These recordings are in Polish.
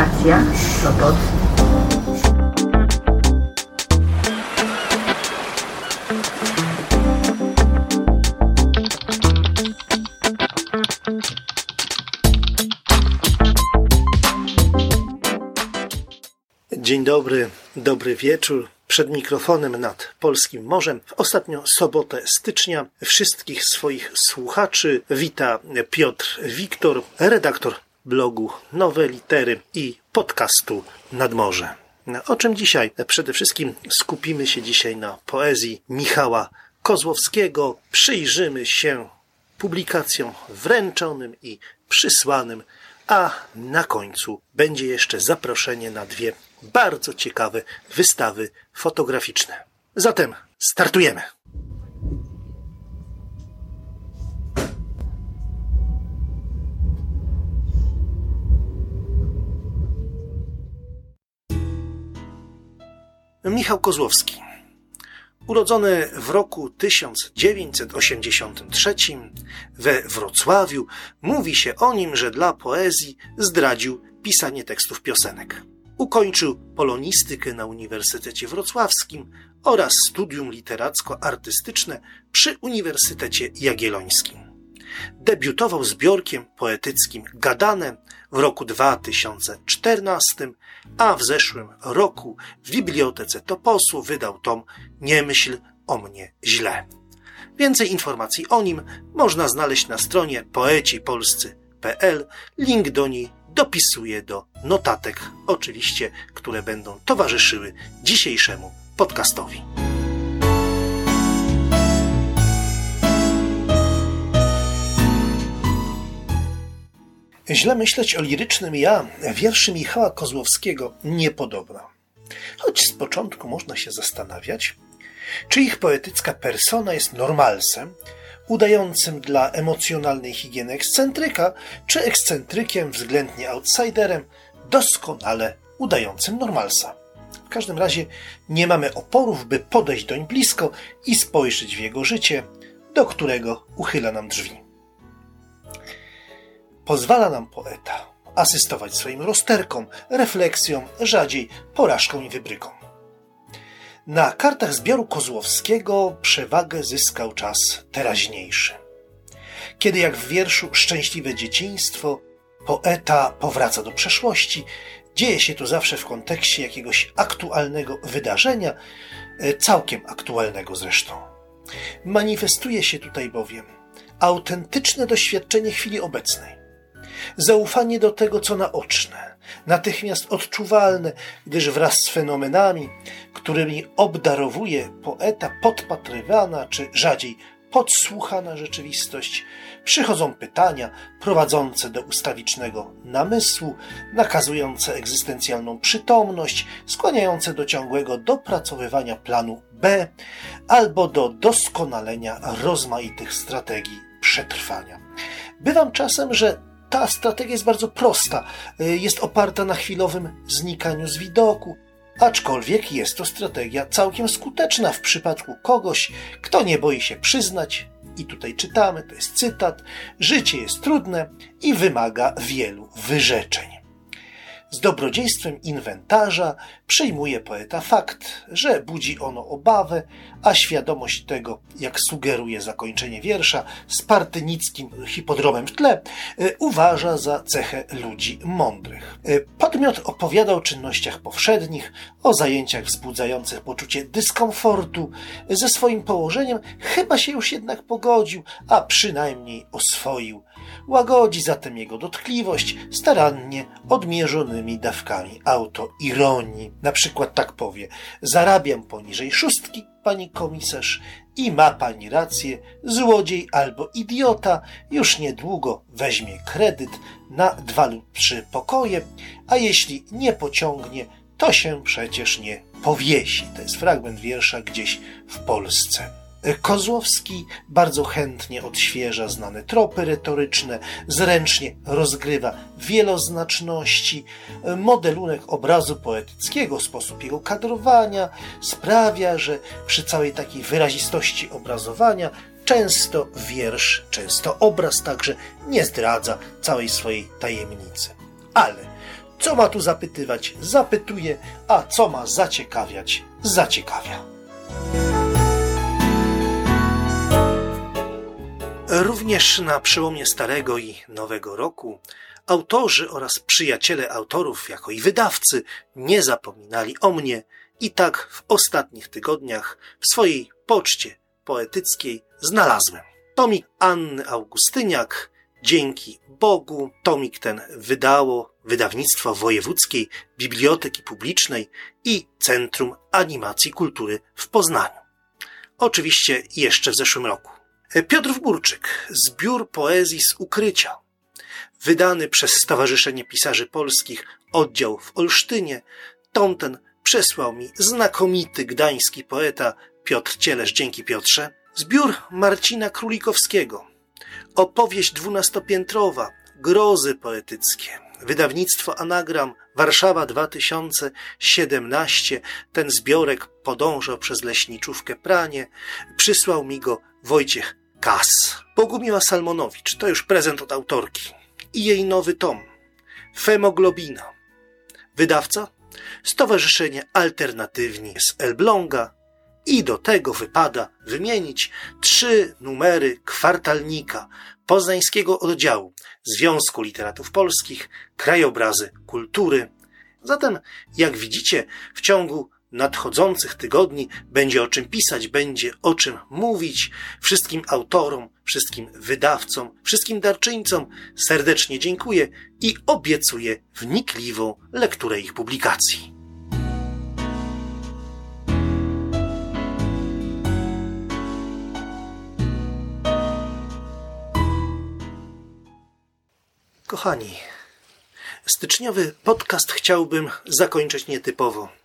Stacja Sopot. Dzień dobry, dobry wieczór. Przed mikrofonem nad Polskim Morzem w ostatnią sobotę stycznia wszystkich swoich słuchaczy wita Piotr Wiktor, redaktor blogu Nowe Litery i podcastu Nad Morze. O czym dzisiaj? Przede wszystkim skupimy się dzisiaj na poezji Michała Kozłowskiego. Przyjrzymy się publikacjom wręczonym i przysłanym, a na końcu będzie jeszcze zaproszenie na dwie bardzo ciekawe wystawy fotograficzne. Zatem startujemy! Michał Kozłowski. Urodzony w roku 1983 we Wrocławiu, mówi się o nim, że dla poezji zdradził pisanie tekstów piosenek. Ukończył polonistykę na Uniwersytecie Wrocławskim oraz studium literacko-artystyczne przy Uniwersytecie Jagiellońskim. Debiutował zbiorkiem poetyckim Gadane w roku 2014, a w zeszłym roku w Bibliotece Toposu wydał tom Nie myśl o mnie źle. Więcej informacji o nim można znaleźć na stronie poecipolscy.pl. Link do niej dopisuję do notatek, oczywiście, które będą towarzyszyły dzisiejszemu podcastowi. Źle myśleć o lirycznym ja wierszy Michała Kozłowskiego niepodobna. Choć z początku można się zastanawiać, czy ich poetycka persona jest normalsem, udającym dla emocjonalnej higieny ekscentryka, czy ekscentrykiem względnie outsiderem, doskonale udającym normalsa. W każdym razie nie mamy oporów, by podejść doń blisko i spojrzeć w jego życie, do którego uchyla nam drzwi. Pozwala nam poeta asystować swoim rozterkom, refleksjom, rzadziej porażką i wybrykom. Na kartach zbioru Kozłowskiego przewagę zyskał czas teraźniejszy. Kiedy jak w wierszu Szczęśliwe dzieciństwo poeta powraca do przeszłości, dzieje się to zawsze w kontekście jakiegoś aktualnego wydarzenia, e, całkiem aktualnego zresztą. Manifestuje się tutaj bowiem autentyczne doświadczenie chwili obecnej zaufanie do tego, co naoczne, natychmiast odczuwalne, gdyż wraz z fenomenami, którymi obdarowuje poeta podpatrywana, czy rzadziej podsłuchana rzeczywistość, przychodzą pytania prowadzące do ustawicznego namysłu, nakazujące egzystencjalną przytomność, skłaniające do ciągłego dopracowywania planu B albo do doskonalenia rozmaitych strategii przetrwania. Bywam czasem, że ta strategia jest bardzo prosta. Y, jest oparta na chwilowym znikaniu z widoku, aczkolwiek jest to strategia całkiem skuteczna w przypadku kogoś, kto nie boi się przyznać, i tutaj czytamy, to jest cytat, życie jest trudne i wymaga wielu wyrzeczeń. Z dobrodziejstwem inwentarza przyjmuje poeta fakt, że budzi ono obawę, a świadomość tego, jak sugeruje zakończenie wiersza z partynickim hipodromem w tle, e, uważa za cechę ludzi mądrych. E, podmiot opowiada o czynnościach powszednich, o zajęciach wzbudzających poczucie dyskomfortu. Ze swoim położeniem chyba się już jednak pogodził, a przynajmniej oswoił. Łagodzi zatem jego dotkliwość starannie odmierzonymi dawkami autoironii. Na przykład tak powie: Zarabiam poniżej szóstki, pani komisarz, i ma pani rację, złodziej albo idiota już niedługo weźmie kredyt na dwa lub trzy pokoje, a jeśli nie pociągnie, to się przecież nie powiesi. To jest fragment wiersza gdzieś w Polsce. Kozłowski bardzo chętnie odświeża znane tropy retoryczne, zręcznie rozgrywa wieloznaczności. Modelunek obrazu poetyckiego, sposób jego kadrowania sprawia, że przy całej takiej wyrazistości obrazowania często wiersz, często obraz także nie zdradza całej swojej tajemnicy. Ale Co ma tu zapytywać, zapytuje, a co ma zaciekawiać, zaciekawia. Również na przełomie Starego i Nowego Roku autorzy oraz przyjaciele autorów, jako i wydawcy, nie zapominali o mnie i tak w ostatnich tygodniach w swojej poczcie poetyckiej znalazłem. Tomik Anny Augustyniak, dzięki Bogu, tomik ten wydało wydawnictwo Wojewódzkiej Biblioteki Publicznej i Centrum Animacji Kultury w Poznaniu. Oczywiście jeszcze w zeszłym roku. Piotr Burczyk, zbiór poezji z ukrycia, wydany przez Stowarzyszenie Pisarzy Polskich, oddział w Olsztynie, tom ten przesłał mi znakomity gdański poeta Piotr Cielesz, dzięki Piotrze, zbiór Marcina Królikowskiego, opowieść dwunastopiętrowa, grozy poetyckie, wydawnictwo Anagram, Warszawa 2017, ten zbiorek podążał przez leśniczówkę Pranie, przysłał mi go Wojciech Kas. Bogumiła Salmonowicz, to już prezent od autorki. I jej nowy tom, Femoglobina. Wydawca? Stowarzyszenie Alternatywni z Elbląga. I do tego wypada wymienić trzy numery kwartalnika poznańskiego oddziału Związku Literatów Polskich, Krajobrazy Kultury. Zatem, jak widzicie, w ciągu nadchodzących tygodni będzie o czym pisać, będzie o czym mówić. Wszystkim autorom, wszystkim wydawcom, wszystkim darczyńcom serdecznie dziękuję i obiecuję wnikliwą lekturę ich publikacji. Kochani, styczniowy podcast chciałbym zakończyć nietypowo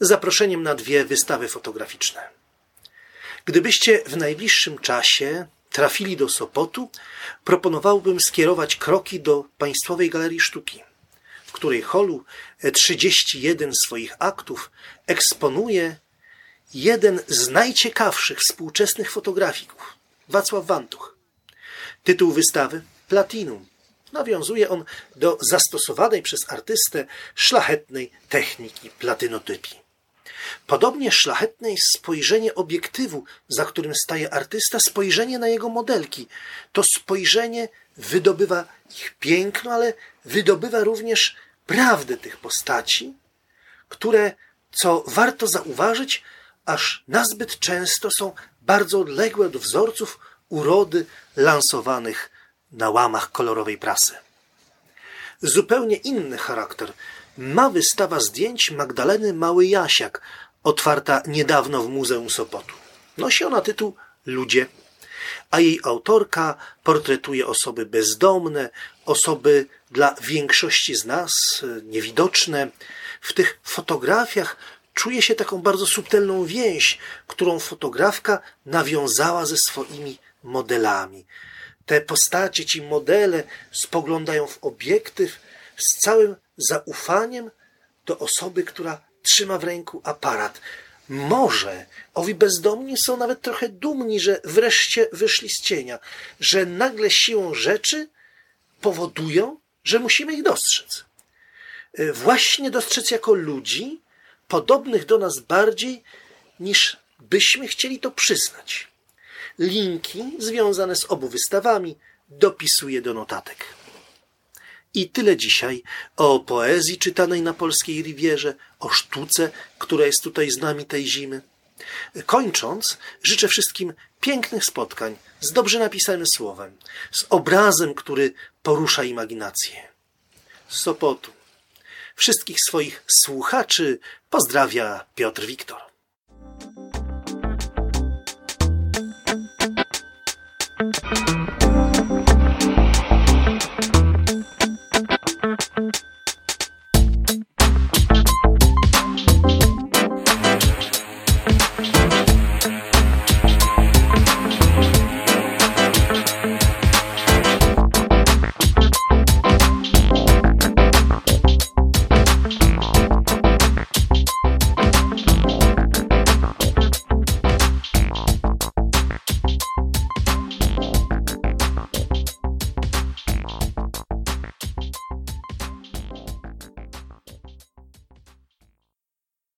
zaproszeniem na dwie wystawy fotograficzne. Gdybyście w najbliższym czasie trafili do Sopotu, proponowałbym skierować kroki do Państwowej Galerii Sztuki, w której holu 31 swoich aktów eksponuje jeden z najciekawszych współczesnych fotografików, Wacław Wantuch. Tytuł wystawy Platinum. Nawiązuje on do zastosowanej przez artystę szlachetnej techniki platynotypii. Podobnie szlachetne jest spojrzenie obiektywu, za którym staje artysta, spojrzenie na jego modelki. To spojrzenie wydobywa ich piękno, ale wydobywa również prawdę tych postaci, które, co warto zauważyć, aż nazbyt często są bardzo odległe od wzorców urody lansowanych na łamach kolorowej prasy. Zupełnie inny charakter ma wystawa zdjęć Magdaleny Mały Jasiak, otwarta niedawno w Muzeum Sopotu. Nosi ona tytuł Ludzie, a jej autorka portretuje osoby bezdomne, osoby dla większości z nas e, niewidoczne. W tych fotografiach czuje się taką bardzo subtelną więź, którą fotografka nawiązała ze swoimi modelami. Te postacie, ci modele spoglądają w obiektyw z całym zaufaniem do osoby, która trzyma w ręku aparat. Może owi bezdomni są nawet trochę dumni, że wreszcie wyszli z cienia, że nagle siłą rzeczy powodują, że musimy ich dostrzec. E, właśnie dostrzec jako ludzi, podobnych do nas bardziej, niż byśmy chcieli to przyznać. Linki związane z obu wystawami dopisuję do notatek. I tyle dzisiaj o poezji czytanej na polskiej Rivierze, o sztuce, która jest tutaj z nami tej zimy. Kończąc, życzę wszystkim pięknych spotkań z dobrze napisanym słowem, z obrazem, który porusza imaginację. Z Sopotu. Wszystkich swoich słuchaczy pozdrawia Piotr Wiktor.